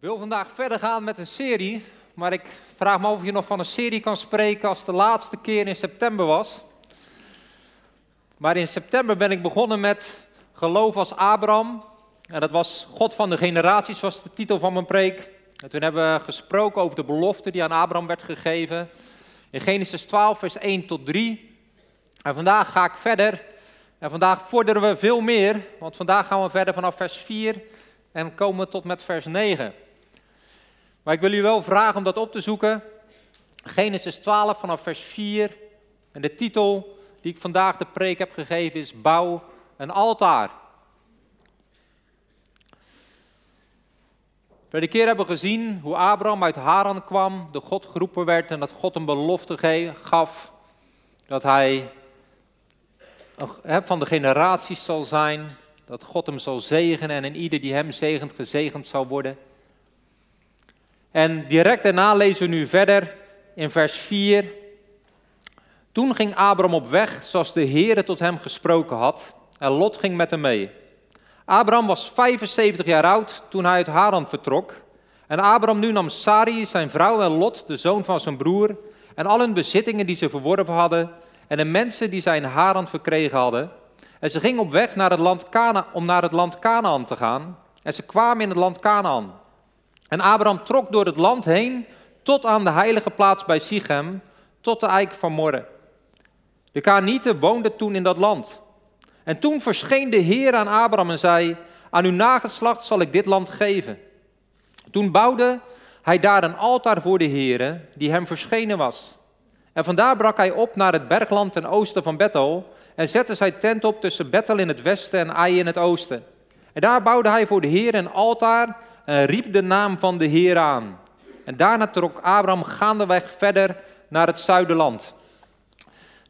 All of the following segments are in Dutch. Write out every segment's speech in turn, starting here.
Ik wil vandaag verder gaan met een serie, maar ik vraag me af of je nog van een serie kan spreken als de laatste keer in september was. Maar in september ben ik begonnen met geloof als Abraham. En dat was God van de generaties, was de titel van mijn preek. En toen hebben we gesproken over de belofte die aan Abraham werd gegeven. In Genesis 12, vers 1 tot 3. En vandaag ga ik verder. En vandaag vorderen we veel meer, want vandaag gaan we verder vanaf vers 4 en komen tot met vers 9. Maar ik wil u wel vragen om dat op te zoeken. Genesis 12 vanaf vers 4. En de titel die ik vandaag de preek heb gegeven is Bouw een altaar. Verder keer hebben we gezien hoe Abraham uit Haran kwam, de God geroepen werd en dat God een belofte gaf dat hij van de generaties zal zijn, dat God hem zal zegenen en in ieder die hem zegent, gezegend zal worden. En direct daarna lezen we nu verder in vers 4. Toen ging Abraham op weg zoals de Heere tot hem gesproken had en Lot ging met hem mee. Abraham was 75 jaar oud toen hij uit Haran vertrok. En Abraham nu nam Sari, zijn vrouw en Lot, de zoon van zijn broer, en al hun bezittingen die ze verworven hadden, en de mensen die zij in Haran verkregen hadden. En ze gingen op weg naar het land Kana, om naar het land Canaan te gaan. En ze kwamen in het land Canaan. En Abraham trok door het land heen tot aan de heilige plaats bij Sichem, tot de eik van Morre. De Kanieten woonden toen in dat land. En toen verscheen de Heer aan Abraham en zei, aan uw nageslacht zal ik dit land geven. Toen bouwde hij daar een altaar voor de Heer, die hem verschenen was. En vandaar brak hij op naar het bergland ten oosten van Bethel en zette zijn tent op tussen Bethel in het westen en Ai in het oosten. En daar bouwde hij voor de Heer een altaar en riep de naam van de Heer aan. En daarna trok Abraham gaandeweg verder naar het zuiderland.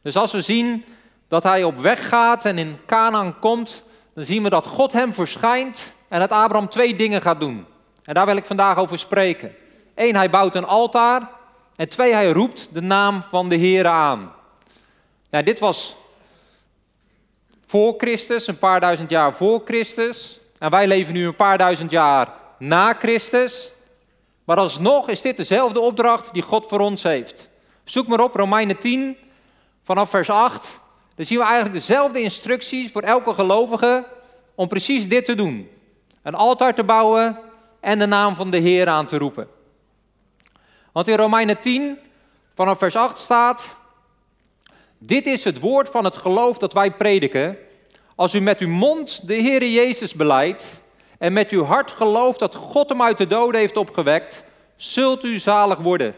Dus als we zien dat hij op weg gaat en in Canaan komt, dan zien we dat God hem verschijnt en dat Abraham twee dingen gaat doen. En daar wil ik vandaag over spreken. Eén, hij bouwt een altaar. En twee, hij roept de naam van de Heer aan. Nou, dit was voor Christus, een paar duizend jaar voor Christus. En wij leven nu een paar duizend jaar na Christus. Maar alsnog is dit dezelfde opdracht die God voor ons heeft. Zoek maar op Romeinen 10, vanaf vers 8. Dan zien we eigenlijk dezelfde instructies voor elke gelovige om precies dit te doen. Een altaar te bouwen en de naam van de Heer aan te roepen. Want in Romeinen 10, vanaf vers 8 staat: Dit is het woord van het geloof dat wij prediken. Als u met uw mond de Heer Jezus beleidt en met uw hart gelooft dat God hem uit de doden heeft opgewekt, zult u zalig worden.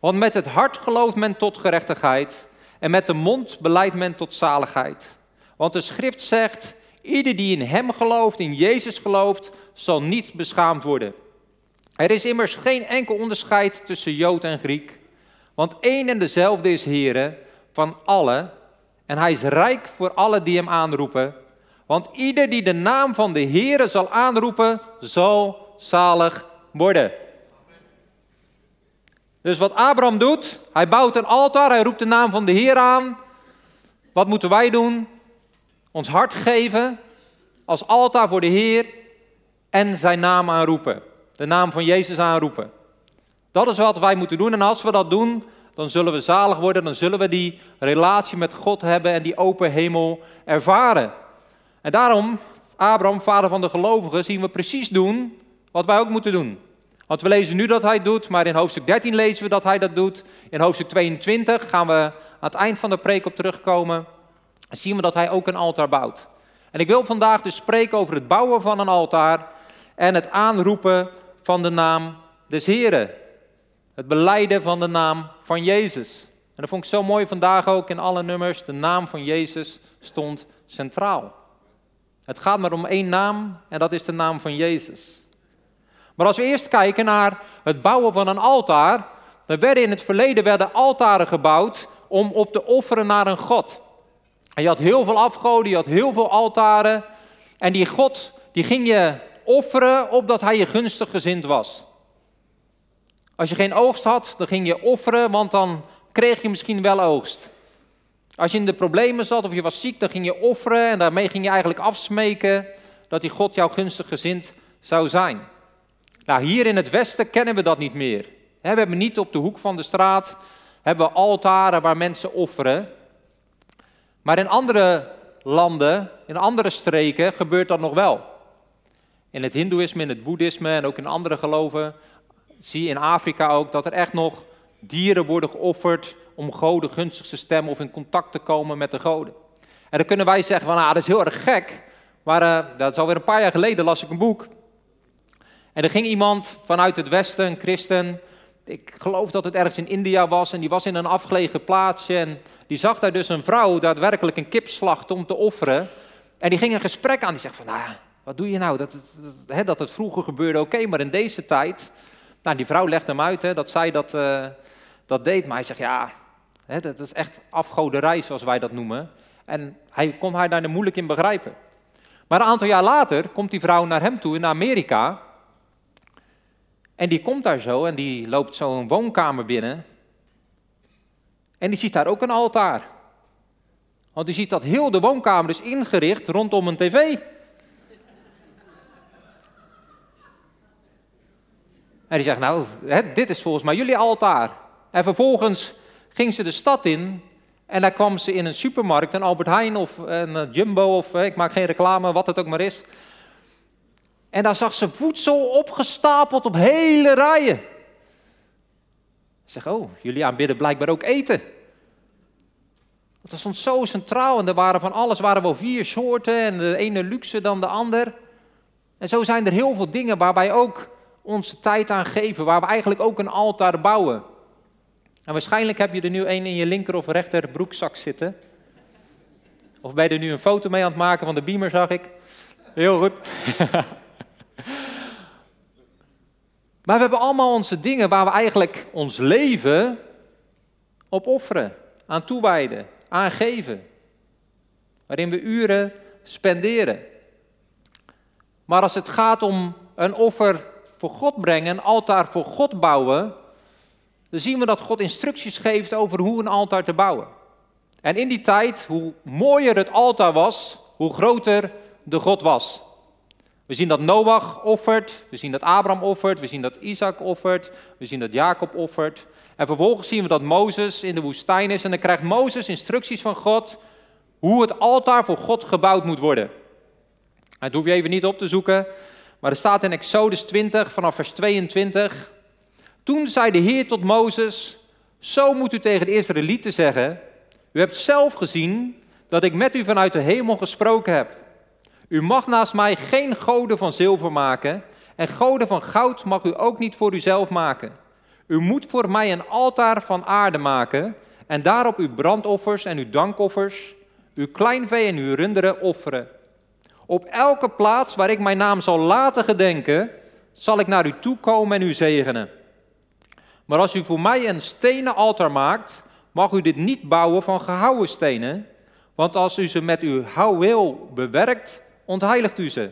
Want met het hart gelooft men tot gerechtigheid en met de mond beleidt men tot zaligheid. Want de schrift zegt, ieder die in hem gelooft, in Jezus gelooft, zal niet beschaamd worden. Er is immers geen enkel onderscheid tussen Jood en Griek, want één en dezelfde is Heere van allen en hij is rijk voor alle die hem aanroepen. Want ieder die de naam van de Heere zal aanroepen, zal zalig worden. Dus wat Abraham doet, hij bouwt een altaar, hij roept de naam van de Heer aan. Wat moeten wij doen? Ons hart geven als altaar voor de Heer en zijn naam aanroepen. De naam van Jezus aanroepen. Dat is wat wij moeten doen en als we dat doen, dan zullen we zalig worden, dan zullen we die relatie met God hebben en die open hemel ervaren. En daarom, Abraham, vader van de gelovigen, zien we precies doen wat wij ook moeten doen. Want we lezen nu dat hij doet, maar in hoofdstuk 13 lezen we dat hij dat doet. In hoofdstuk 22 gaan we aan het eind van de preek op terugkomen. En zien we dat hij ook een altaar bouwt. En ik wil vandaag dus spreken over het bouwen van een altaar en het aanroepen van de naam des Heren. Het beleiden van de naam van Jezus. En dat vond ik zo mooi vandaag ook in alle nummers. De naam van Jezus stond centraal. Het gaat maar om één naam en dat is de naam van Jezus. Maar als we eerst kijken naar het bouwen van een altaar, dan werden in het verleden werden altaren gebouwd om op te offeren naar een god. En je had heel veel afgoden, je had heel veel altaren. En die god, die ging je offeren opdat hij je gunstig gezind was. Als je geen oogst had, dan ging je offeren, want dan kreeg je misschien wel oogst. Als je in de problemen zat of je was ziek, dan ging je offeren en daarmee ging je eigenlijk afsmeken dat die God jou gunstig gezind zou zijn. Nou, hier in het Westen kennen we dat niet meer. We hebben niet op de hoek van de straat hebben we altaren waar mensen offeren. Maar in andere landen, in andere streken, gebeurt dat nog wel. In het Hindoeïsme, in het Boeddhisme en ook in andere geloven zie je in Afrika ook dat er echt nog dieren worden geofferd om goden gunstig te stemmen of in contact te komen met de goden. En dan kunnen wij zeggen van, ah, dat is heel erg gek. Maar uh, dat is alweer een paar jaar geleden, las ik een boek. En er ging iemand vanuit het Westen, een christen, ik geloof dat het ergens in India was, en die was in een afgelegen plaatsje. En die zag daar dus een vrouw daadwerkelijk een kip slachten om te offeren. En die ging een gesprek aan, die zegt van, nou wat doe je nou? Dat, dat, dat het vroeger gebeurde, oké, maar in deze tijd... Nou, die vrouw legde hem uit hè, dat zij dat, uh, dat deed, maar hij zegt, ja, hè, dat is echt afgoderij zoals wij dat noemen. En hij kon haar daar moeilijk in begrijpen. Maar een aantal jaar later komt die vrouw naar hem toe in Amerika. En die komt daar zo en die loopt zo een woonkamer binnen. En die ziet daar ook een altaar. Want die ziet dat heel de woonkamer is ingericht rondom een tv. En die zegt, nou, dit is volgens mij jullie altaar. En vervolgens ging ze de stad in en daar kwam ze in een supermarkt, een Albert Heijn of een eh, Jumbo of ik maak geen reclame, wat het ook maar is. En daar zag ze voedsel opgestapeld op hele rijen. Zeg, oh, jullie aanbidden blijkbaar ook eten. Dat stond zo centraal en er waren van alles, waren wel vier soorten en de ene luxe dan de ander. En zo zijn er heel veel dingen waar wij ook onze tijd aan geven, waar we eigenlijk ook een altaar bouwen. En waarschijnlijk heb je er nu één in je linker of rechter broekzak zitten. Of ben je er nu een foto mee aan het maken van de beamer, zag ik. Heel goed. maar we hebben allemaal onze dingen waar we eigenlijk ons leven op offeren, aan toewijden, aan geven. Waarin we uren spenderen. Maar als het gaat om een offer voor God brengen, een altaar voor God bouwen, dan zien we dat God instructies geeft over hoe een altaar te bouwen. En in die tijd, hoe mooier het altaar was, hoe groter de God was. We zien dat Noach offert, we zien dat Abraham offert, we zien dat Isaac offert, we zien dat Jacob offert. En vervolgens zien we dat Mozes in de woestijn is en dan krijgt Mozes instructies van God hoe het altaar voor God gebouwd moet worden. Dat hoef je even niet op te zoeken, maar er staat in Exodus 20 vanaf vers 22. Toen zei de Heer tot Mozes, zo moet u tegen de Israëlieten zeggen, u hebt zelf gezien dat ik met u vanuit de hemel gesproken heb. U mag naast mij geen goden van zilver maken en goden van goud mag u ook niet voor uzelf maken. U moet voor mij een altaar van aarde maken en daarop uw brandoffers en uw dankoffers, uw kleinvee en uw runderen offeren. Op elke plaats waar ik mijn naam zal laten gedenken, zal ik naar u toe komen en u zegenen. Maar als u voor mij een stenen altaar maakt, mag u dit niet bouwen van gehouwen stenen, want als u ze met uw houweel bewerkt, ontheiligt u ze.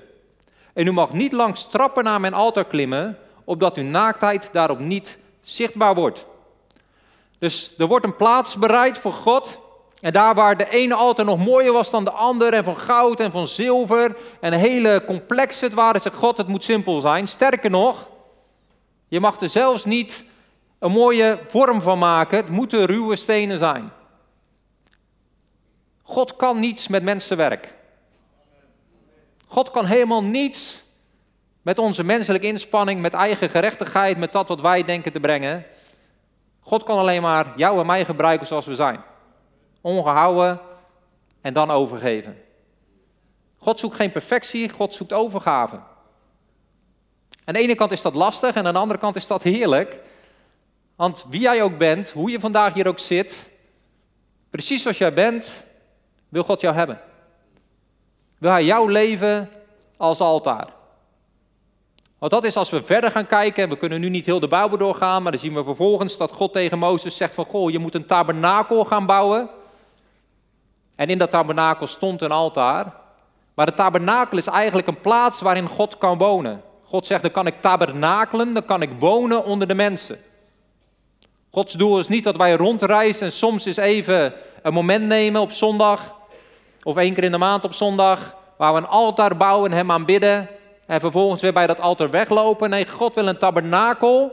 En u mag niet langs trappen naar mijn altaar klimmen, opdat uw naaktheid daarop niet zichtbaar wordt. Dus er wordt een plaats bereid voor God en daar waar de ene altaar nog mooier was dan de andere, en van goud en van zilver, en hele complex het waren, zegt God, het moet simpel zijn. Sterker nog, je mag er zelfs niet een mooie vorm van maken, het moeten ruwe stenen zijn. God kan niets met mensenwerk. God kan helemaal niets met onze menselijke inspanning, met eigen gerechtigheid, met dat wat wij denken te brengen. God kan alleen maar jou en mij gebruiken zoals we zijn ongehouden en dan overgeven. God zoekt geen perfectie, God zoekt overgave. Aan de ene kant is dat lastig en aan de andere kant is dat heerlijk. Want wie jij ook bent, hoe je vandaag hier ook zit, precies zoals jij bent, wil God jou hebben. Wil Hij jouw leven als altaar. Want dat is als we verder gaan kijken, en we kunnen nu niet heel de Bijbel doorgaan, maar dan zien we vervolgens dat God tegen Mozes zegt van, goh, je moet een tabernakel gaan bouwen. En in dat tabernakel stond een altaar. Maar de tabernakel is eigenlijk een plaats waarin God kan wonen. God zegt, dan kan ik tabernakelen, dan kan ik wonen onder de mensen. Gods doel is niet dat wij rondreizen en soms eens even een moment nemen op zondag, of één keer in de maand op zondag, waar we een altaar bouwen en hem aanbidden, en vervolgens weer bij dat altaar weglopen. Nee, God wil een tabernakel,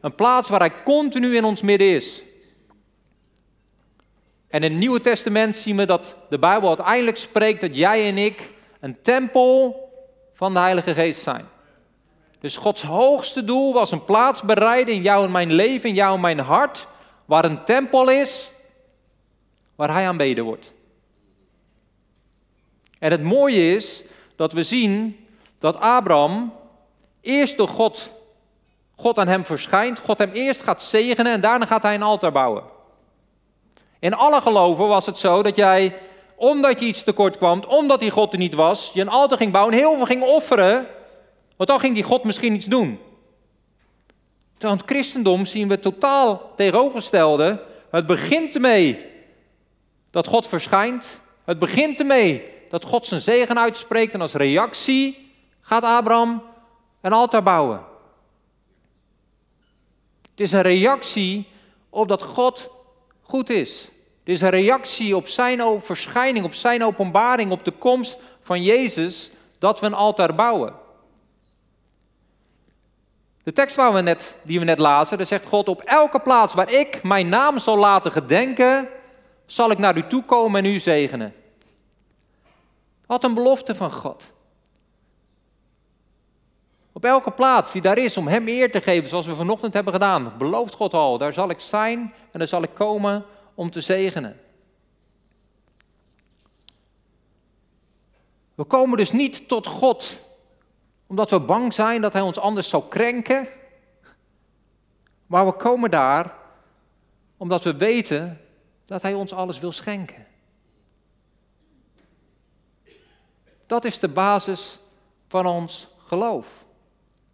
een plaats waar Hij continu in ons midden is. En in het Nieuwe Testament zien we dat de Bijbel uiteindelijk spreekt dat jij en ik een tempel van de Heilige Geest zijn. Dus Gods hoogste doel was een plaats bereiden in jou en mijn leven, in jou en mijn hart, waar een tempel is, waar Hij aanbeden wordt. En het mooie is dat we zien dat Abraham eerst door God, God aan hem verschijnt, God hem eerst gaat zegenen en daarna gaat hij een altaar bouwen. In alle geloven was het zo dat jij, omdat je iets tekort kwam, omdat die God er niet was, je een altaar ging bouwen en heel veel ging offeren, want dan ging die God misschien iets doen. Terwijl het christendom zien we totaal tegenovergestelde. Het begint ermee dat God verschijnt. Het begint ermee dat God zijn zegen uitspreekt en als reactie gaat Abraham een altaar bouwen. Het is een reactie op dat God goed is. Het is een reactie op zijn verschijning, op zijn openbaring, op de komst van Jezus, dat we een altaar bouwen. De tekst waar we net, die we net lazen, daar zegt God, op elke plaats waar ik mijn naam zal laten gedenken, zal ik naar u toe komen en u zegenen. Wat een belofte van God. Op elke plaats die daar is om Hem eer te geven, zoals we vanochtend hebben gedaan, belooft God al, daar zal ik zijn en daar zal ik komen om te zegenen. We komen dus niet tot God omdat we bang zijn dat Hij ons anders zou krenken, maar we komen daar omdat we weten dat Hij ons alles wil schenken. Dat is de basis van ons geloof.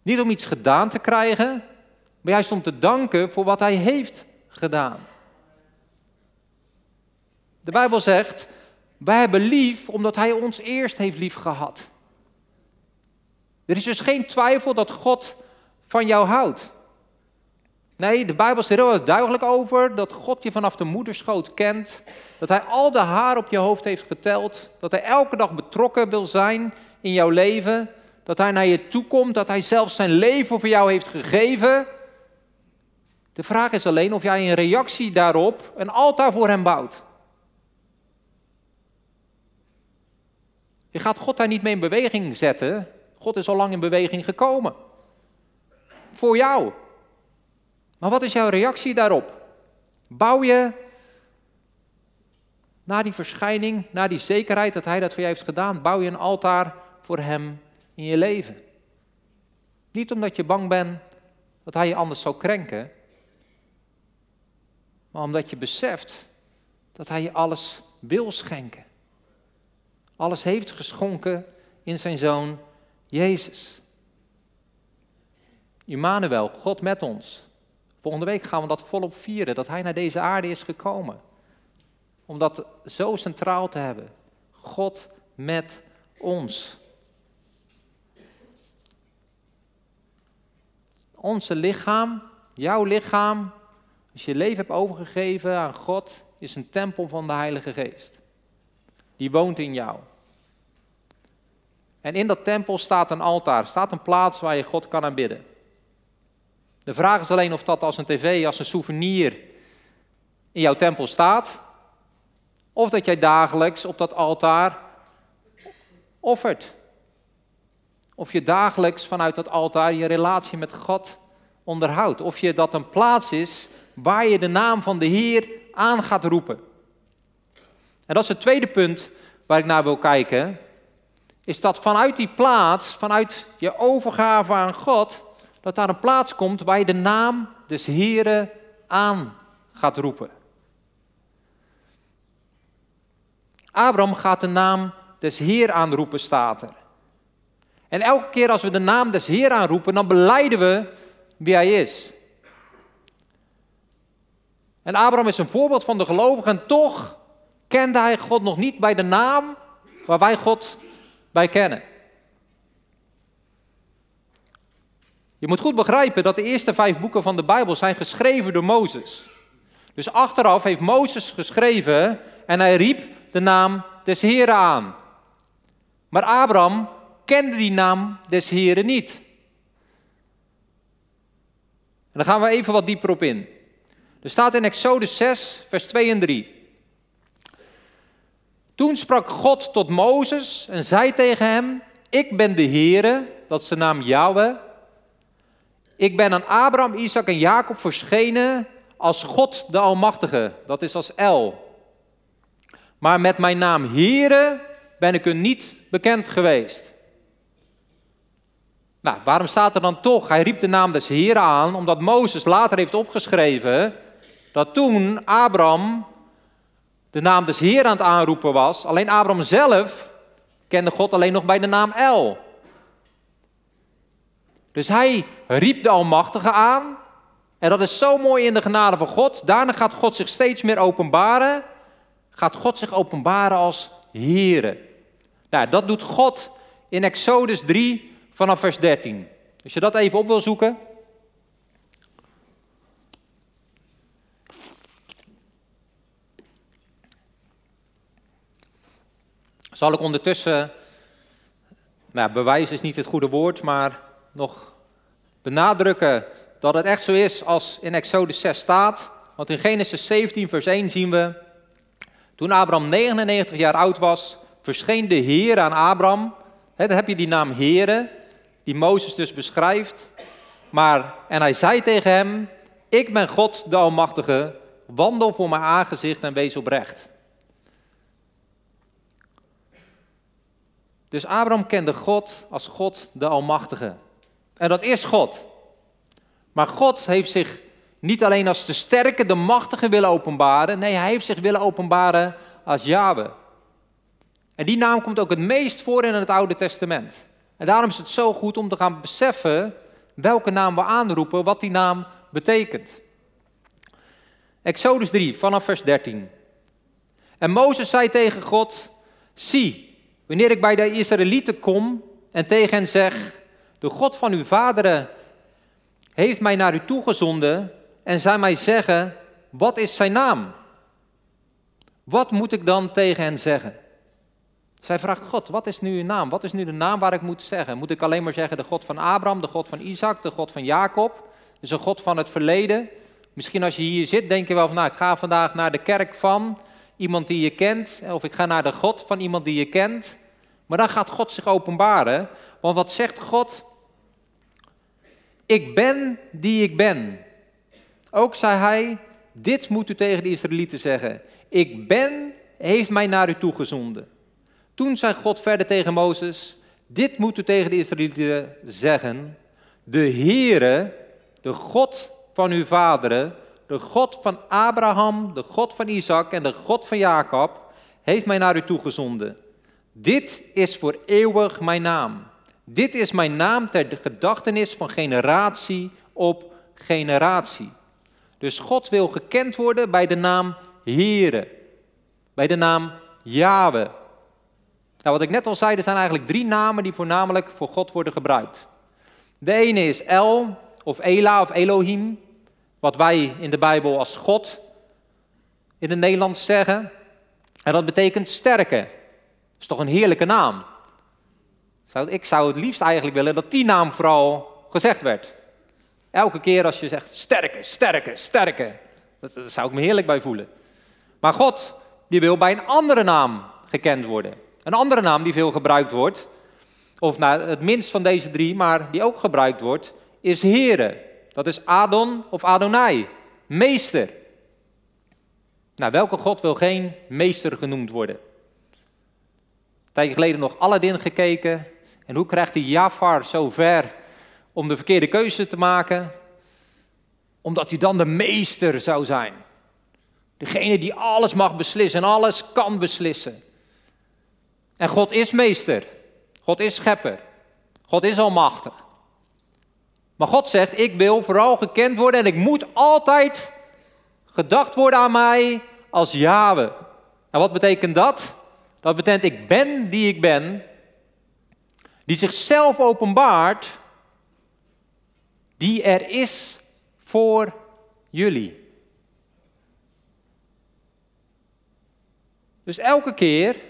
Niet om iets gedaan te krijgen, maar juist om te danken voor wat Hij heeft gedaan. De Bijbel zegt, wij hebben lief omdat Hij ons eerst heeft lief gehad. Er is dus geen twijfel dat God van jou houdt. Nee, de Bijbel is er heel duidelijk over dat God je vanaf de moederschoot kent. Dat Hij al de haar op je hoofd heeft geteld. Dat Hij elke dag betrokken wil zijn in jouw leven. Dat Hij naar je toe komt. Dat Hij zelfs zijn leven voor jou heeft gegeven. De vraag is alleen of jij in reactie daarop een altaar voor Hem bouwt. Je gaat God daar niet mee in beweging zetten. God is al lang in beweging gekomen. Voor jou. Maar wat is jouw reactie daarop? Bouw je na die verschijning, na die zekerheid dat Hij dat voor je heeft gedaan, bouw je een altaar voor Hem in je leven? Niet omdat je bang bent dat Hij je anders zou krenken, maar omdat je beseft dat Hij je alles wil schenken. Alles heeft geschonken in Zijn Zoon Jezus. Immanuel, God met ons. Volgende week gaan we dat volop vieren, dat Hij naar deze aarde is gekomen. Om dat zo centraal te hebben. God met ons. Onze lichaam, jouw lichaam, als je je leven hebt overgegeven aan God, is een tempel van de Heilige Geest. Die woont in jou. En in dat tempel staat een altaar, staat een plaats waar je God kan aanbidden. De vraag is alleen of dat als een tv, als een souvenir in jouw tempel staat, of dat jij dagelijks op dat altaar offert. Of je dagelijks vanuit dat altaar je relatie met God onderhoudt. Of je dat een plaats is waar je de naam van de Heer aan gaat roepen. En dat is het tweede punt waar ik naar wil kijken is dat vanuit die plaats, vanuit je overgave aan God, dat daar een plaats komt waar je de naam des Heren aan gaat roepen. Abraham gaat de naam des Heer aanroepen, staat er. En elke keer als we de naam des Heer aanroepen, dan beleiden we wie hij is. En Abraham is een voorbeeld van de gelovigen en toch kende hij God nog niet bij de naam waar wij God bij kennen. Je moet goed begrijpen dat de eerste vijf boeken van de Bijbel zijn geschreven door Mozes. Dus achteraf heeft Mozes geschreven en hij riep de naam des Heren aan. Maar Abraham kende die naam des Heren niet. En gaan we even wat dieper op in. Er staat in Exodus 6, vers 2 en 3. Toen sprak God tot Mozes en zei tegen hem: Ik ben de Heere, dat is de naam Yahweh. Ik ben aan Abraham, Isaac en Jacob verschenen als God de Almachtige, dat is als El. Maar met mijn naam Heere ben ik u niet bekend geweest. Nou, waarom staat er dan toch, hij riep de naam des Heeren aan, omdat Mozes later heeft opgeschreven dat toen Abraham de naam des Heeren aan het aanroepen was, alleen Abraham zelf kende God alleen nog bij de naam El. Dus hij riep de Almachtige aan. En dat is zo mooi in de genade van God. Daarna gaat God zich steeds meer openbaren. Gaat God zich openbaren als Heere. Nou, dat doet God in Exodus 3 vanaf vers 13. Als je dat even op wil zoeken. Zal ik ondertussen, nou, bewijs is niet het goede woord, maar nog benadrukken dat het echt zo is als in Exodus 6 staat. Want in Genesis 17, vers 1 zien we, toen Abraham 99 jaar oud was, verscheen de Heer aan Abraham. He, dan heb je die naam Heere, die Mozes dus beschrijft. Maar, en hij zei tegen hem, ik ben God de Almachtige, wandel voor mijn aangezicht en wees oprecht. Dus Abraham kende God als God de Almachtige. En dat is God. Maar God heeft zich niet alleen als de sterke, de machtige willen openbaren. Nee, hij heeft zich willen openbaren als Yahweh. En die naam komt ook het meest voor in het Oude Testament. En daarom is het zo goed om te gaan beseffen welke naam we aanroepen, wat die naam betekent. Exodus 3, vanaf vers 13. En Mozes zei tegen God: Zie, wanneer ik bij de Israëlieten kom en tegen hen zeg: De God van uw vaderen heeft mij naar u toegezonden en zij mij zeggen: Wat is zijn naam? Wat moet ik dan tegen hen zeggen? Zij vraagt God, wat is nu uw naam? Wat is nu de naam waar ik moet zeggen? Moet ik alleen maar zeggen de God van Abraham, de God van Isaac, de God van Jacob? Dus een God van het verleden. Misschien als je hier zit, denk je wel van, nou, ik ga vandaag naar de kerk van iemand die je kent. Of ik ga naar de God van iemand die je kent. Maar dan gaat God zich openbaren. Want wat zegt God? Ik ben die ik ben. Ook zei hij, dit moet u tegen de Israëlieten zeggen. Ik ben, heeft mij naar u toegezonden. Toen zei God verder tegen Mozes, dit moet u tegen de Israëlieten zeggen. De Heere, de God van uw vaderen, de God van Abraham, de God van Isaac en de God van Jacob, heeft mij naar u toegezonden. Dit is voor eeuwig mijn naam. Dit is mijn naam ter gedachtenis van generatie op generatie. Dus God wil gekend worden bij de naam Heere, bij de naam Yahweh. Nou, wat ik net al zei, er zijn eigenlijk drie namen die voornamelijk voor God worden gebruikt. De ene is El, of Ela, of Elohim, wat wij in de Bijbel als God in het Nederlands zeggen. En dat betekent sterke. Dat is toch een heerlijke naam. Ik zou het liefst eigenlijk willen dat die naam vooral gezegd werd. Elke keer als je zegt sterke, sterke, sterke. Dat, zou ik me heerlijk bij voelen. Maar God, die wil bij een andere naam gekend worden. Een andere naam die veel gebruikt wordt, of nou, het minst van deze drie, maar die ook gebruikt wordt, is Here. Dat is Adon of Adonai, meester. Nou, welke God wil geen meester genoemd worden? Een tijdje geleden nog Aladdin gekeken. En hoe krijgt hij Jafar zo ver om de verkeerde keuze te maken? Omdat hij dan de meester zou zijn. Degene die alles mag beslissen en alles kan beslissen. En God is meester. God is schepper. God is almachtig. Maar God zegt, ik wil vooral gekend worden en ik moet altijd gedacht worden aan mij als Yahweh. En wat betekent dat? Dat betekent, ik ben die ik ben, die zichzelf openbaart, die er is voor jullie. Dus elke keer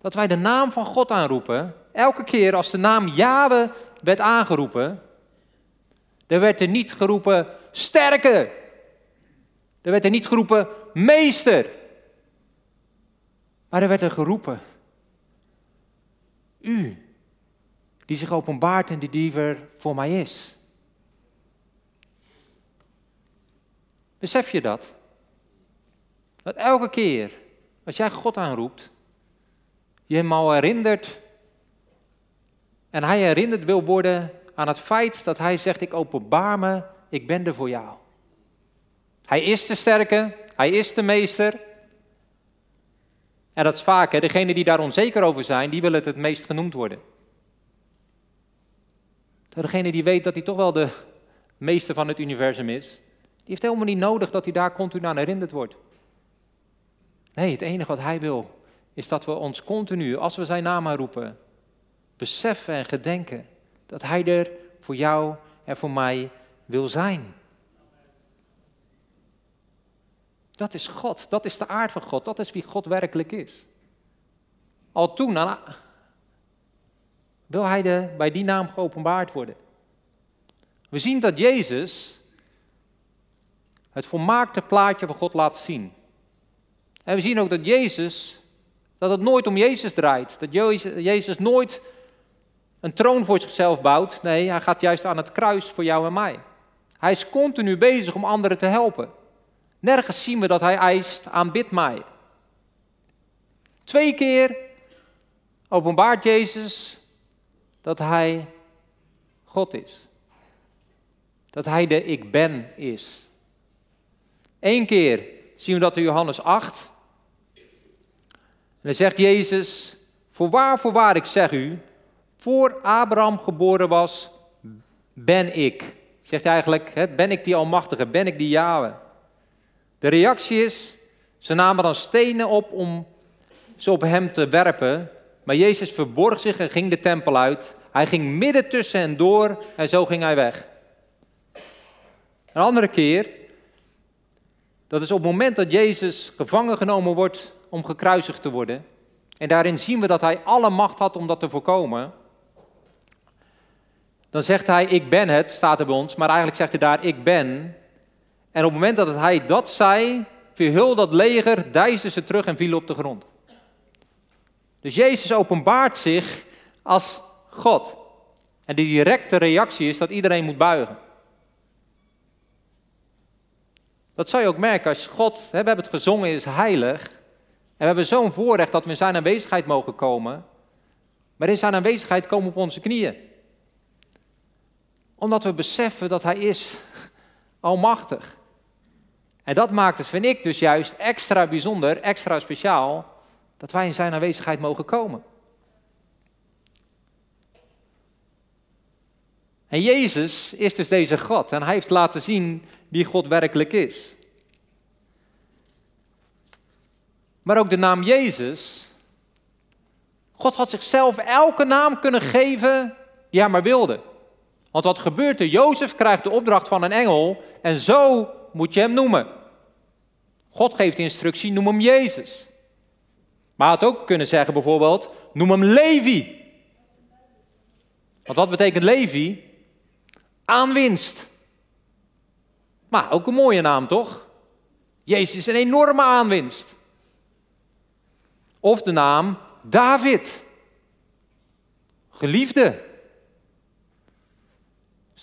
dat wij de naam van God aanroepen, elke keer als de naam Yahweh werd aangeroepen, er werd er niet geroepen sterke. Er werd er niet geroepen meester. Maar er werd er geroepen u, die zich openbaart en die die voor mij is. Besef je dat? Dat elke keer als jij God aanroept, je hem al herinnert en hij herinnerd wil worden aan het feit dat hij zegt, ik openbaar me, ik ben er voor jou. Hij is de sterke, hij is de meester. En dat is vaak, hè, degenen die daar onzeker over zijn, die willen het het meest genoemd worden. Degene die weet dat hij toch wel de meester van het universum is, die heeft helemaal niet nodig dat hij daar continu aan herinnerd wordt. Nee, het enige wat hij wil, is dat we ons continu, als we zijn naam roepen, beseffen en gedenken dat hij er voor jou en voor mij wil zijn. Dat is God, dat is de aard van God, dat is wie God werkelijk is. Al toen wil hij de, bij die naam geopenbaard worden. We zien dat Jezus het volmaakte plaatje van God laat zien. En we zien ook dat Jezus, dat het nooit om Jezus draait. Dat Jezus nooit een troon voor zichzelf bouwt. Nee, hij gaat juist aan het kruis voor jou en mij. Hij is continu bezig om anderen te helpen. Nergens zien we dat hij eist, aanbid mij. Twee keer openbaart Jezus dat hij God is. Dat hij de ik ben is. Eén keer zien we dat in Johannes 8. En dan zegt Jezus, voorwaar, voorwaar, ik zeg u, voor Abraham geboren was, ben ik. Zegt hij eigenlijk, ben ik die Almachtige, ben ik die Yahweh. De reactie is, ze namen dan stenen op om ze op hem te werpen, maar Jezus verborg zich en ging de tempel uit. Hij ging midden tussen hen door en zo ging hij weg. Een andere keer, dat is op het moment dat Jezus gevangen genomen wordt om gekruisigd te worden. En daarin zien we dat hij alle macht had om dat te voorkomen. Dan zegt hij, ik ben het, staat er bij ons, maar eigenlijk zegt hij daar, ik ben. En op het moment dat hij dat zei, viel heel dat leger, dijsde ze terug en viel op de grond. Dus Jezus openbaart zich als God. En de directe reactie is dat iedereen moet buigen. Dat zou je ook merken als God, we hebben het gezongen, is heilig. En we hebben zo'n voorrecht dat we in zijn aanwezigheid mogen komen. Maar in zijn aanwezigheid komen we op onze knieën. Omdat we beseffen dat hij is almachtig. En dat maakt het, vind ik, dus juist extra bijzonder, extra speciaal, dat wij in zijn aanwezigheid mogen komen. En Jezus is dus deze God en hij heeft laten zien wie God werkelijk is. Maar ook de naam Jezus. God had zichzelf elke naam kunnen geven die hij maar wilde. Want wat gebeurt er? Jozef krijgt de opdracht van een engel en zo moet je hem noemen. God geeft de instructie, noem hem Jezus. Maar had ook kunnen zeggen bijvoorbeeld, noem hem Levi. Want wat betekent Levi? Aanwinst. Maar ook een mooie naam toch? Jezus is een enorme aanwinst. Of de naam David. Geliefde.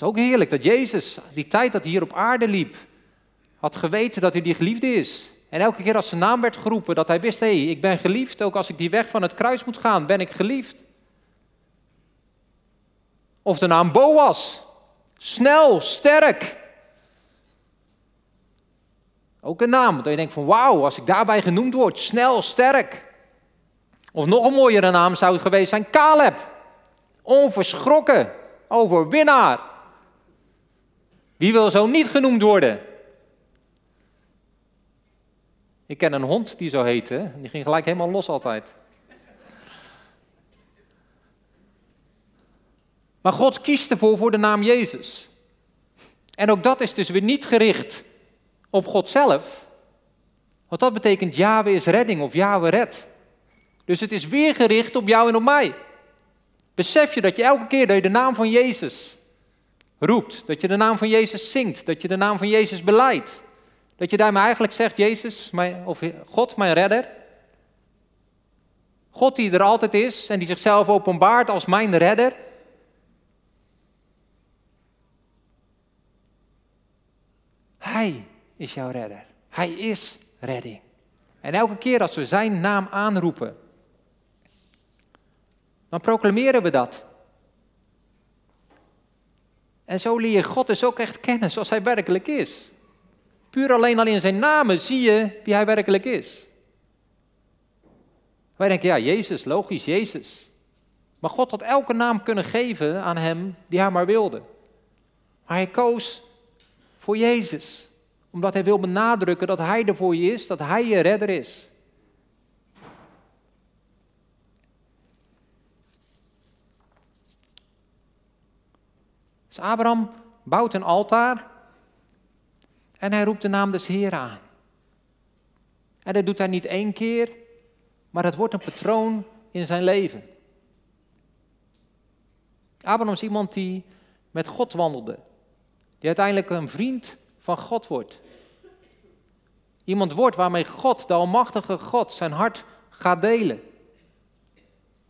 Is ook heerlijk dat Jezus, die tijd dat hij hier op aarde liep, had geweten dat hij die geliefde is. En elke keer als zijn naam werd geroepen, dat hij wist, hé, hey, ik ben geliefd. Ook als ik die weg van het kruis moet gaan, ben ik geliefd. Of de naam Boas. Snel, sterk. Ook een naam, dat je denkt van wauw, als ik daarbij genoemd word, snel, sterk. Of nog een mooiere naam zou het geweest zijn, Caleb. Onverschrokken, overwinnaar. Wie wil zo niet genoemd worden? Ik ken een hond die zo heette. Die ging gelijk helemaal los altijd. Maar God kiest ervoor voor de naam Jezus. En ook dat is dus weer niet gericht op God zelf. Want dat betekent Yahweh is redding of Yahweh red. Dus het is weer gericht op jou en op mij. Besef je dat je elke keer dat je de naam van Jezus roept, dat je de naam van Jezus zingt, dat je de naam van Jezus beleidt, dat je daarmee eigenlijk zegt, Jezus, mijn, of God, mijn redder, God die er altijd is en die zichzelf openbaart als mijn redder. Hij is jouw redder. Hij is redding. En elke keer als we zijn naam aanroepen, dan proclameren we dat. En zo leer je God dus ook echt kennen zoals hij werkelijk is. Puur alleen al in zijn namen zie je wie hij werkelijk is. Wij denken, ja, Jezus, logisch, Jezus. Maar God had elke naam kunnen geven aan hem die hij maar wilde. Maar hij koos voor Jezus, omdat hij wil benadrukken dat hij er voor je is, dat hij je redder is. Dus Abraham bouwt een altaar en hij roept de naam des Heer aan. En dat doet hij niet één keer, maar het wordt een patroon in zijn leven. Abraham is iemand die met God wandelde, die uiteindelijk een vriend van God wordt. Iemand wordt waarmee God, de Almachtige God, zijn hart gaat delen.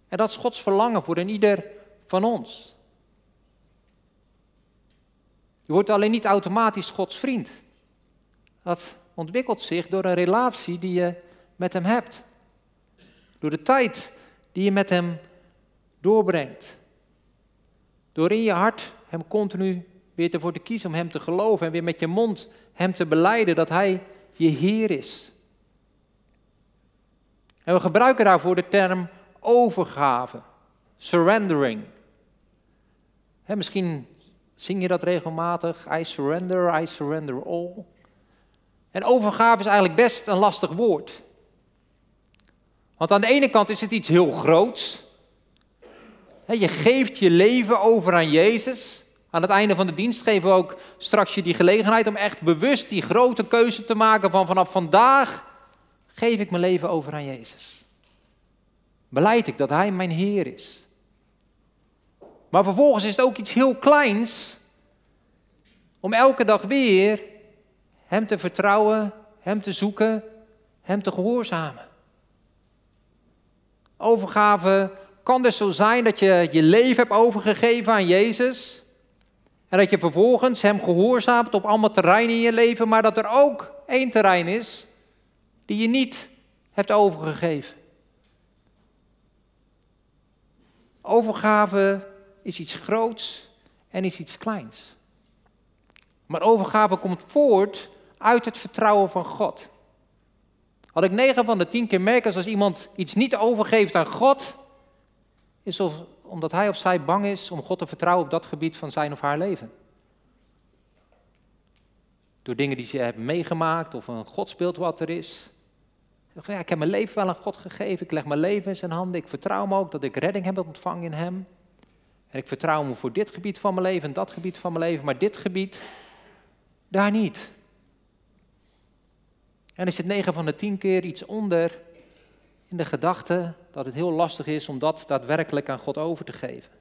En dat is Gods verlangen voor een ieder van ons. Je wordt alleen niet automatisch Gods vriend. Dat ontwikkelt zich door een relatie die je met Hem hebt. Door de tijd die je met Hem doorbrengt. Door in je hart Hem continu weer ervoor te kiezen om Hem te geloven en weer met je mond Hem te beleiden dat Hij je Heer is. En we gebruiken daarvoor de term overgave, surrendering. misschien zing je dat regelmatig, I surrender, I surrender all. En overgave is eigenlijk best een lastig woord. Want aan de ene kant is het iets heel groots. Je geeft je leven over aan Jezus. Aan het einde van de dienst geven we ook straks je die gelegenheid om echt bewust die grote keuze te maken van vanaf vandaag geef ik mijn leven over aan Jezus. Beleid ik dat Hij mijn Heer is. Maar vervolgens is het ook iets heel kleins om elke dag weer Hem te vertrouwen, Hem te zoeken, Hem te gehoorzamen. Overgave kan dus zo zijn dat je je leven hebt overgegeven aan Jezus. En dat je vervolgens Hem gehoorzaamt op allemaal terreinen in je leven, maar dat er ook één terrein is die je niet hebt overgegeven. Overgave is iets groots en is iets kleins. Maar overgave komt voort uit het vertrouwen van God. Wat ik negen van de tien keer merk als iemand iets niet overgeeft aan God, is of, omdat hij of zij bang is om God te vertrouwen op dat gebied van zijn of haar leven. Door dingen die ze hebben meegemaakt of een godsbeeld wat er is. Ja, ik heb mijn leven wel aan God gegeven, ik leg mijn leven in zijn handen, ik vertrouw me ook dat ik redding heb ontvangen in hem. En ik vertrouw me voor dit gebied van mijn leven en dat gebied van mijn leven, maar dit gebied, daar niet. En is het 9 van de 10 keer iets onder in de gedachte dat het heel lastig is om dat daadwerkelijk aan God over te geven.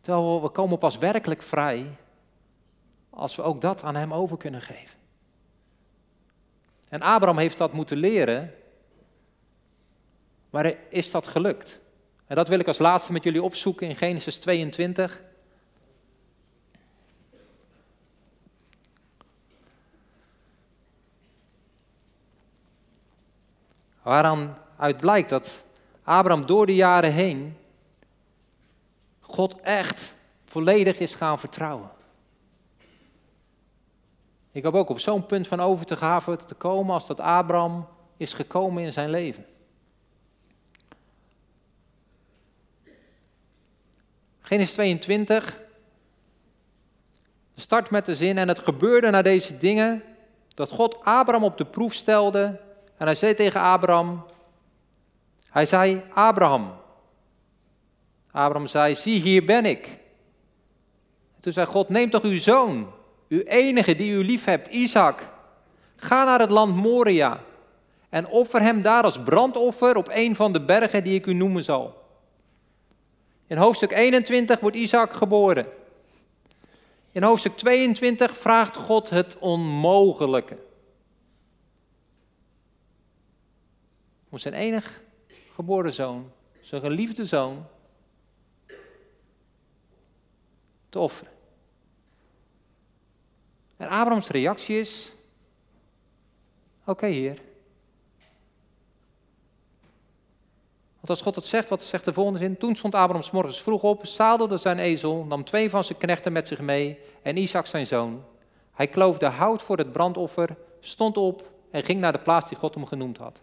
Terwijl we komen pas werkelijk vrij als we ook dat aan Hem over kunnen geven. En Abraham heeft dat moeten leren, maar is dat gelukt? En dat wil ik als laatste met jullie opzoeken in Genesis 22. Waaraan uit blijkt dat Abraham door de jaren heen God echt volledig is gaan vertrouwen. Ik hoop ook op zo'n punt van overgave te komen als dat Abraham is gekomen in zijn leven. Genesis 22 start met de zin en het gebeurde na deze dingen dat God Abraham op de proef stelde en hij zei tegen Abraham, hij zei, Abraham. Abraham zei, zie hier ben ik. En toen zei God, neem toch uw zoon, uw enige die u lief hebt, Isaac. Ga naar het land Moria en offer hem daar als brandoffer op een van de bergen die ik u noemen zal. In hoofdstuk 21 wordt Isaac geboren. In hoofdstuk 22 vraagt God het onmogelijke. Om zijn enig geboren zoon, zijn geliefde zoon, te offeren. En Abrahams reactie is: Oké, Heer. Als God het zegt, wat zegt de volgende zin? Toen stond Abraham s morgens vroeg op, zadelde zijn ezel, nam twee van zijn knechten met zich mee en Isaac zijn zoon. Hij kloofde hout voor het brandoffer, stond op en ging naar de plaats die God hem genoemd had.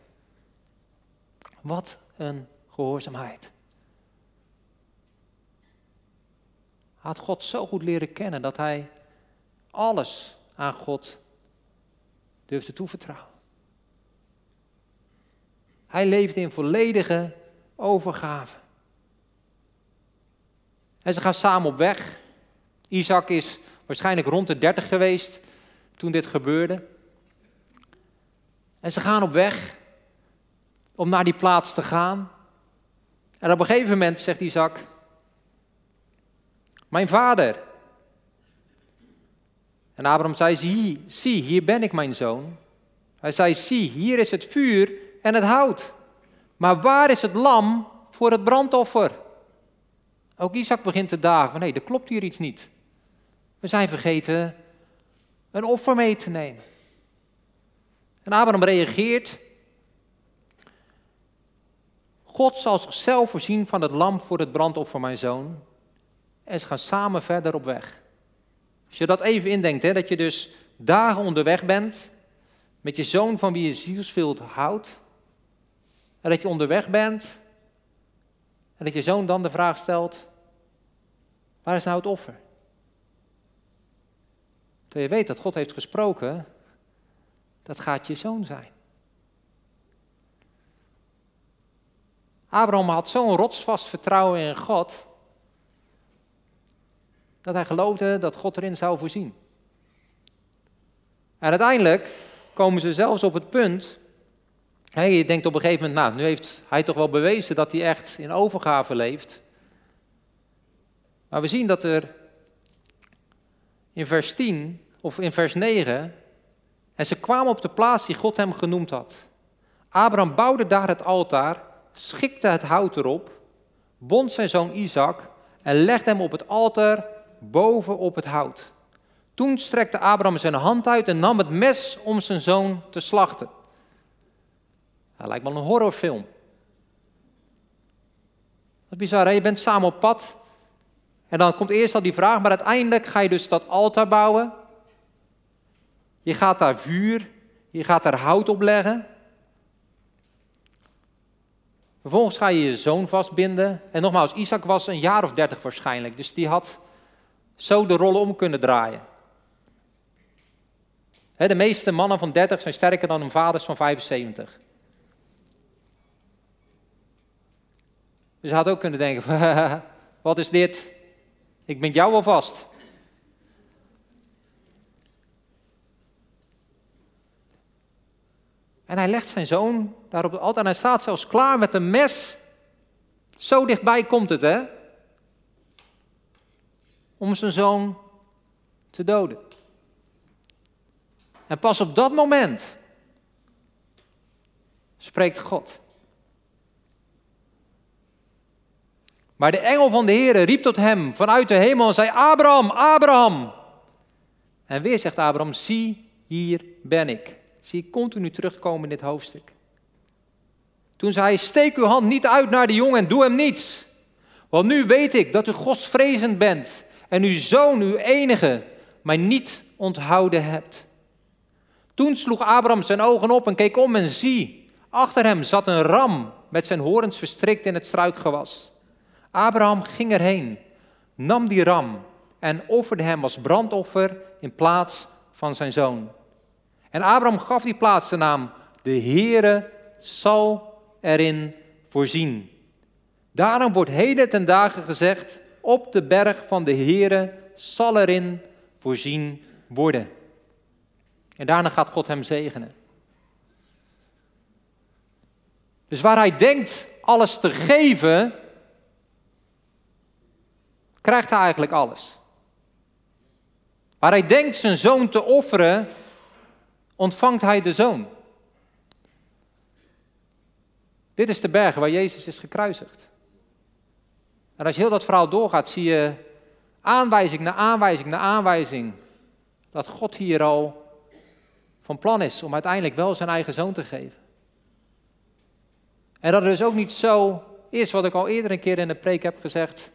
Wat een gehoorzaamheid. Hij had God zo goed leren kennen dat hij alles aan God durfde toevertrouwen. Hij leefde in volledige overgave. En ze gaan samen op weg. Isaac is waarschijnlijk rond de 30 geweest toen dit gebeurde. En ze gaan op weg om naar die plaats te gaan. En op een gegeven moment zegt Isaac: Mijn vader. En Abraham zei: Zie, zie, hier ben ik, mijn zoon. Hij zei: Zie, hier is het vuur en het hout. Maar waar is het lam voor het brandoffer? Ook Isaac begint te dagen van: nee, er klopt hier iets niet. We zijn vergeten een offer mee te nemen. En Abraham reageert. God zal zichzelf voorzien van het lam voor het brandoffer, mijn zoon. En ze gaan samen verder op weg. Als je dat even indenkt, hè, dat je dus dagen onderweg bent met je zoon van wie je zielsveel houdt. En dat je onderweg bent en dat je zoon dan de vraag stelt, waar is nou het offer? Terwijl je weet dat God heeft gesproken, dat gaat je zoon zijn. Abraham had zo'n rotsvast vertrouwen in God, dat hij geloofde dat God erin zou voorzien. En uiteindelijk komen ze zelfs op het punt je denkt op een gegeven moment, nou, nu heeft hij toch wel bewezen dat hij echt in overgave leeft. Maar we zien dat er in vers 10 of in vers 9, en ze kwamen op de plaats die God hem genoemd had. Abraham bouwde daar het altaar, schikte het hout erop, bond zijn zoon Isaac en legde hem op het altaar boven op het hout. Toen strekte Abraham zijn hand uit en nam het mes om zijn zoon te slachten. Dat lijkt wel een horrorfilm. Dat is bizar, hè? je bent samen op pad. En dan komt eerst al die vraag, maar uiteindelijk ga je dus dat altaar bouwen. Je gaat daar vuur, je gaat daar hout op leggen. Vervolgens ga je je zoon vastbinden. En nogmaals, Isaac was een jaar of dertig waarschijnlijk, dus die had zo de rollen om kunnen draaien. De meeste mannen van 30 zijn sterker dan hun vaders van 75. Dus hij had ook kunnen denken, wat is dit? Ik ben jou al vast. En hij legt zijn zoon daarop de altaar en hij staat zelfs klaar met een mes. Zo dichtbij komt het, hè? Om zijn zoon te doden. En pas op dat moment spreekt God. Maar de engel van de Heer riep tot hem vanuit de hemel en zei: Abraham, Abraham. En weer zegt Abraham: Zie, hier ben ik. Zie ik continu terugkomen in dit hoofdstuk. Toen zei hij: Steek uw hand niet uit naar de jongen en doe hem niets. Want nu weet ik dat u godsvrezend bent en uw zoon, uw enige, mij niet onthouden hebt. Toen sloeg Abraham zijn ogen op en keek om en zie, achter hem zat een ram met zijn horens verstrikt in het struikgewas. Abraham ging erheen, nam die ram en offerde hem als brandoffer in plaats van zijn zoon. En Abraham gaf die plaats de naam, de Heere zal erin voorzien. Daarom wordt heden ten dagen gezegd, op de berg van de Heere zal erin voorzien worden. En daarna gaat God hem zegenen. Dus waar hij denkt alles te geven, krijgt hij eigenlijk alles. Waar hij denkt zijn zoon te offeren, ontvangt hij de zoon. Dit is de berg waar Jezus is gekruisigd. En als je heel dat verhaal doorgaat, zie je aanwijzing na aanwijzing na aanwijzing dat God hier al van plan is om uiteindelijk wel zijn eigen zoon te geven. En dat het dus ook niet zo is, wat ik al eerder een keer in de preek heb gezegd,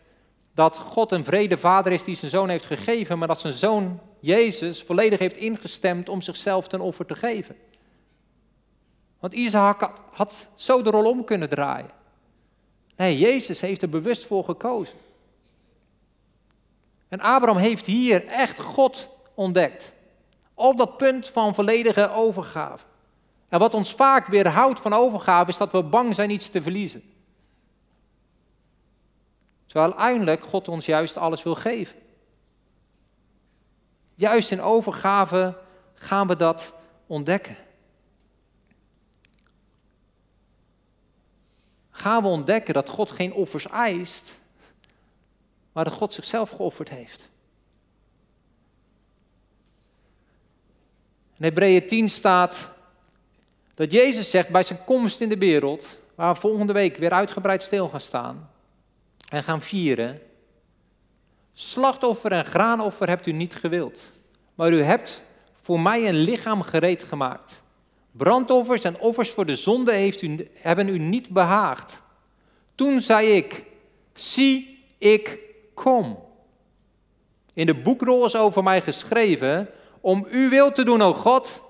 dat God een vrede vader is die zijn zoon heeft gegeven, maar dat zijn zoon Jezus volledig heeft ingestemd om zichzelf ten offer te geven. Want Isaac had zo de rol om kunnen draaien. Nee, Jezus heeft er bewust voor gekozen. En Abraham heeft hier echt God ontdekt. Op dat punt van volledige overgave. En wat ons vaak weerhoudt van overgave is dat we bang zijn iets te verliezen. Terwijl uiteindelijk God ons juist alles wil geven. Juist in overgave gaan we dat ontdekken. Gaan we ontdekken dat God geen offers eist, maar dat God zichzelf geofferd heeft. In Hebreeën 10 staat dat Jezus zegt bij zijn komst in de wereld, waar we volgende week weer uitgebreid stil gaan staan en gaan vieren. Slachtoffer en graanoffer hebt u niet gewild, maar u hebt voor mij een lichaam gereed gemaakt. Brandoffers en offers voor de zonde heeft u, hebben u niet behaagd. Toen zei ik, zie, ik kom. In de boekrol is over mij geschreven, om uw wil te doen, o God.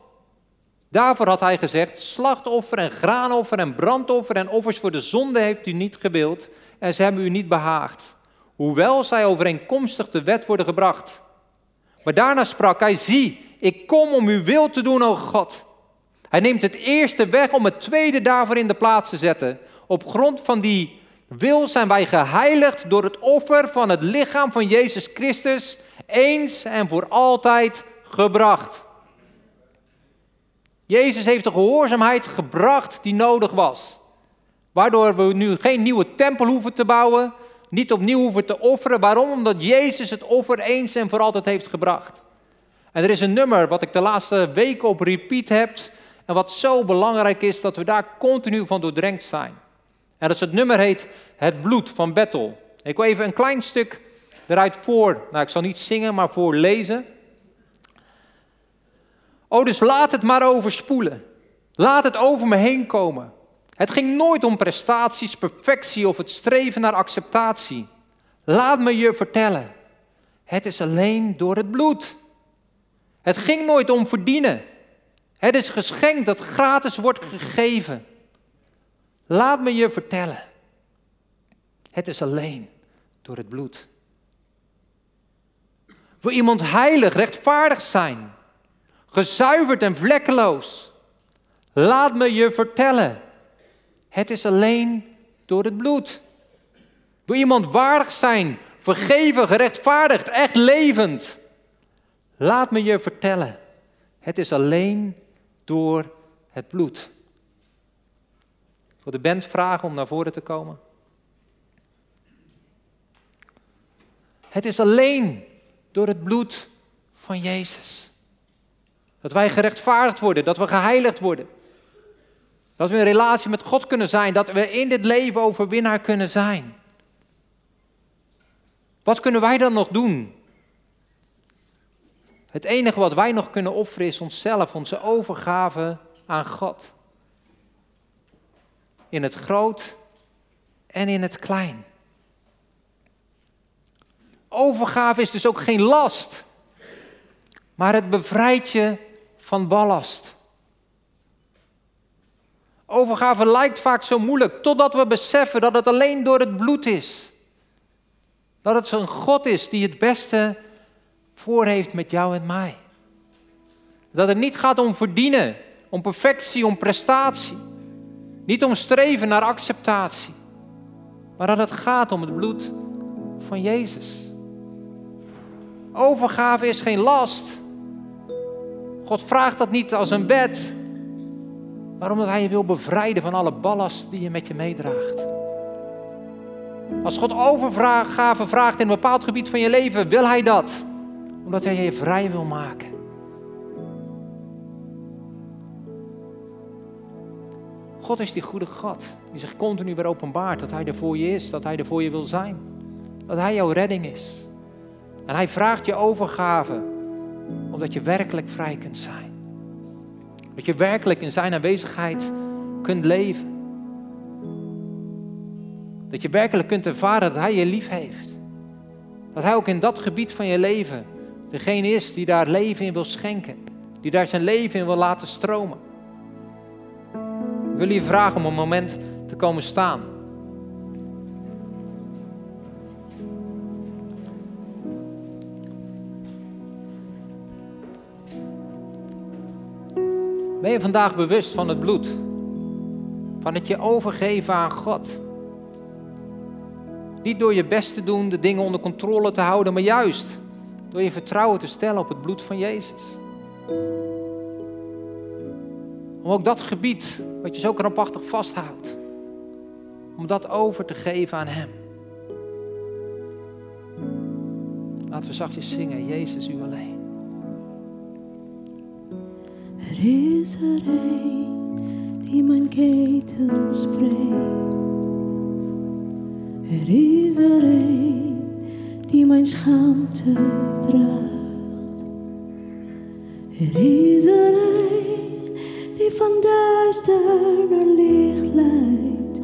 Daarvoor had hij gezegd, slachtoffer en graanoffer en brandoffer en offers voor de zonde heeft u niet gewild en ze hebben u niet behaagd. Hoewel zij overeenkomstig de wet worden gebracht. Maar daarna sprak hij, zie, ik kom om uw wil te doen, o God. Hij neemt het eerste weg om het tweede daarvoor in de plaats te zetten. Op grond van die wil zijn wij geheiligd door het offer van het lichaam van Jezus Christus, eens en voor altijd gebracht. Jezus heeft de gehoorzaamheid gebracht die nodig was. Waardoor we nu geen nieuwe tempel hoeven te bouwen, niet opnieuw hoeven te offeren. Waarom? Omdat Jezus het offer eens en voor altijd heeft gebracht. En er is een nummer wat ik de laatste weken op repeat heb. En wat zo belangrijk is dat we daar continu van doordrenkt zijn. En dat is het nummer heet Het bloed van Bethel. Ik wil even een klein stuk eruit voor, nou ik zal niet zingen, maar voorlezen. Oh, dus laat het maar overspoelen. Laat het over me heen komen. Het ging nooit om prestaties, perfectie of het streven naar acceptatie. Laat me je vertellen. Het is alleen door het bloed. Het ging nooit om verdienen. Het is geschenk dat gratis wordt gegeven. Laat me je vertellen. Het is alleen door het bloed. Wil iemand heilig, rechtvaardig zijn? Gezuiverd en vlekkeloos. Laat me je vertellen, het is alleen door het bloed. Wil iemand waardig zijn, vergeven, gerechtvaardigd, echt levend? Laat me je vertellen, het is alleen door het bloed. Ik wil de band vragen om naar voren te komen. Het is alleen door het bloed van Jezus. Dat wij gerechtvaardigd worden, dat we geheiligd worden. Dat we in relatie met God kunnen zijn, dat we in dit leven overwinnaar kunnen zijn. Wat kunnen wij dan nog doen? Het enige wat wij nog kunnen offeren is onszelf, onze overgave aan God. In het groot en in het klein. Overgave is dus ook geen last, maar het bevrijdt je van ballast. Overgave lijkt vaak zo moeilijk, totdat we beseffen dat het alleen door het bloed is. Dat het zo'n God is die het beste voor heeft met jou en mij. Dat het niet gaat om verdienen, om perfectie, om prestatie. Niet om streven naar acceptatie. Maar dat het gaat om het bloed van Jezus. Overgave is geen last, God vraagt dat niet als een bed, maar omdat Hij je wil bevrijden van alle ballast die je met je meedraagt. Als God overgave vraagt in een bepaald gebied van je leven, wil Hij dat. Omdat Hij je vrij wil maken. God is die goede God, die zich continu weer openbaart dat Hij er voor je is, dat Hij er voor je wil zijn. Dat Hij jouw redding is. En Hij vraagt je overgave, omdat je werkelijk vrij kunt zijn. Dat je werkelijk in Zijn aanwezigheid kunt leven. Dat je werkelijk kunt ervaren dat Hij je lief heeft. Dat Hij ook in dat gebied van je leven degene is die daar leven in wil schenken. Die daar zijn leven in wil laten stromen. Ik wil je vragen om een moment te komen staan. Ben je vandaag bewust van het bloed? Van het je overgeven aan God? Niet door je best te doen, de dingen onder controle te houden, maar juist door je vertrouwen te stellen op het bloed van Jezus. Om ook dat gebied, wat je zo krampachtig vasthoudt, om dat over te geven aan Hem. Laten we zachtjes zingen, Jezus, U alleen. Er is er een die mijn ketens breekt. Er is er een die mijn schaamte draagt. Er is er een die van duister naar licht leidt.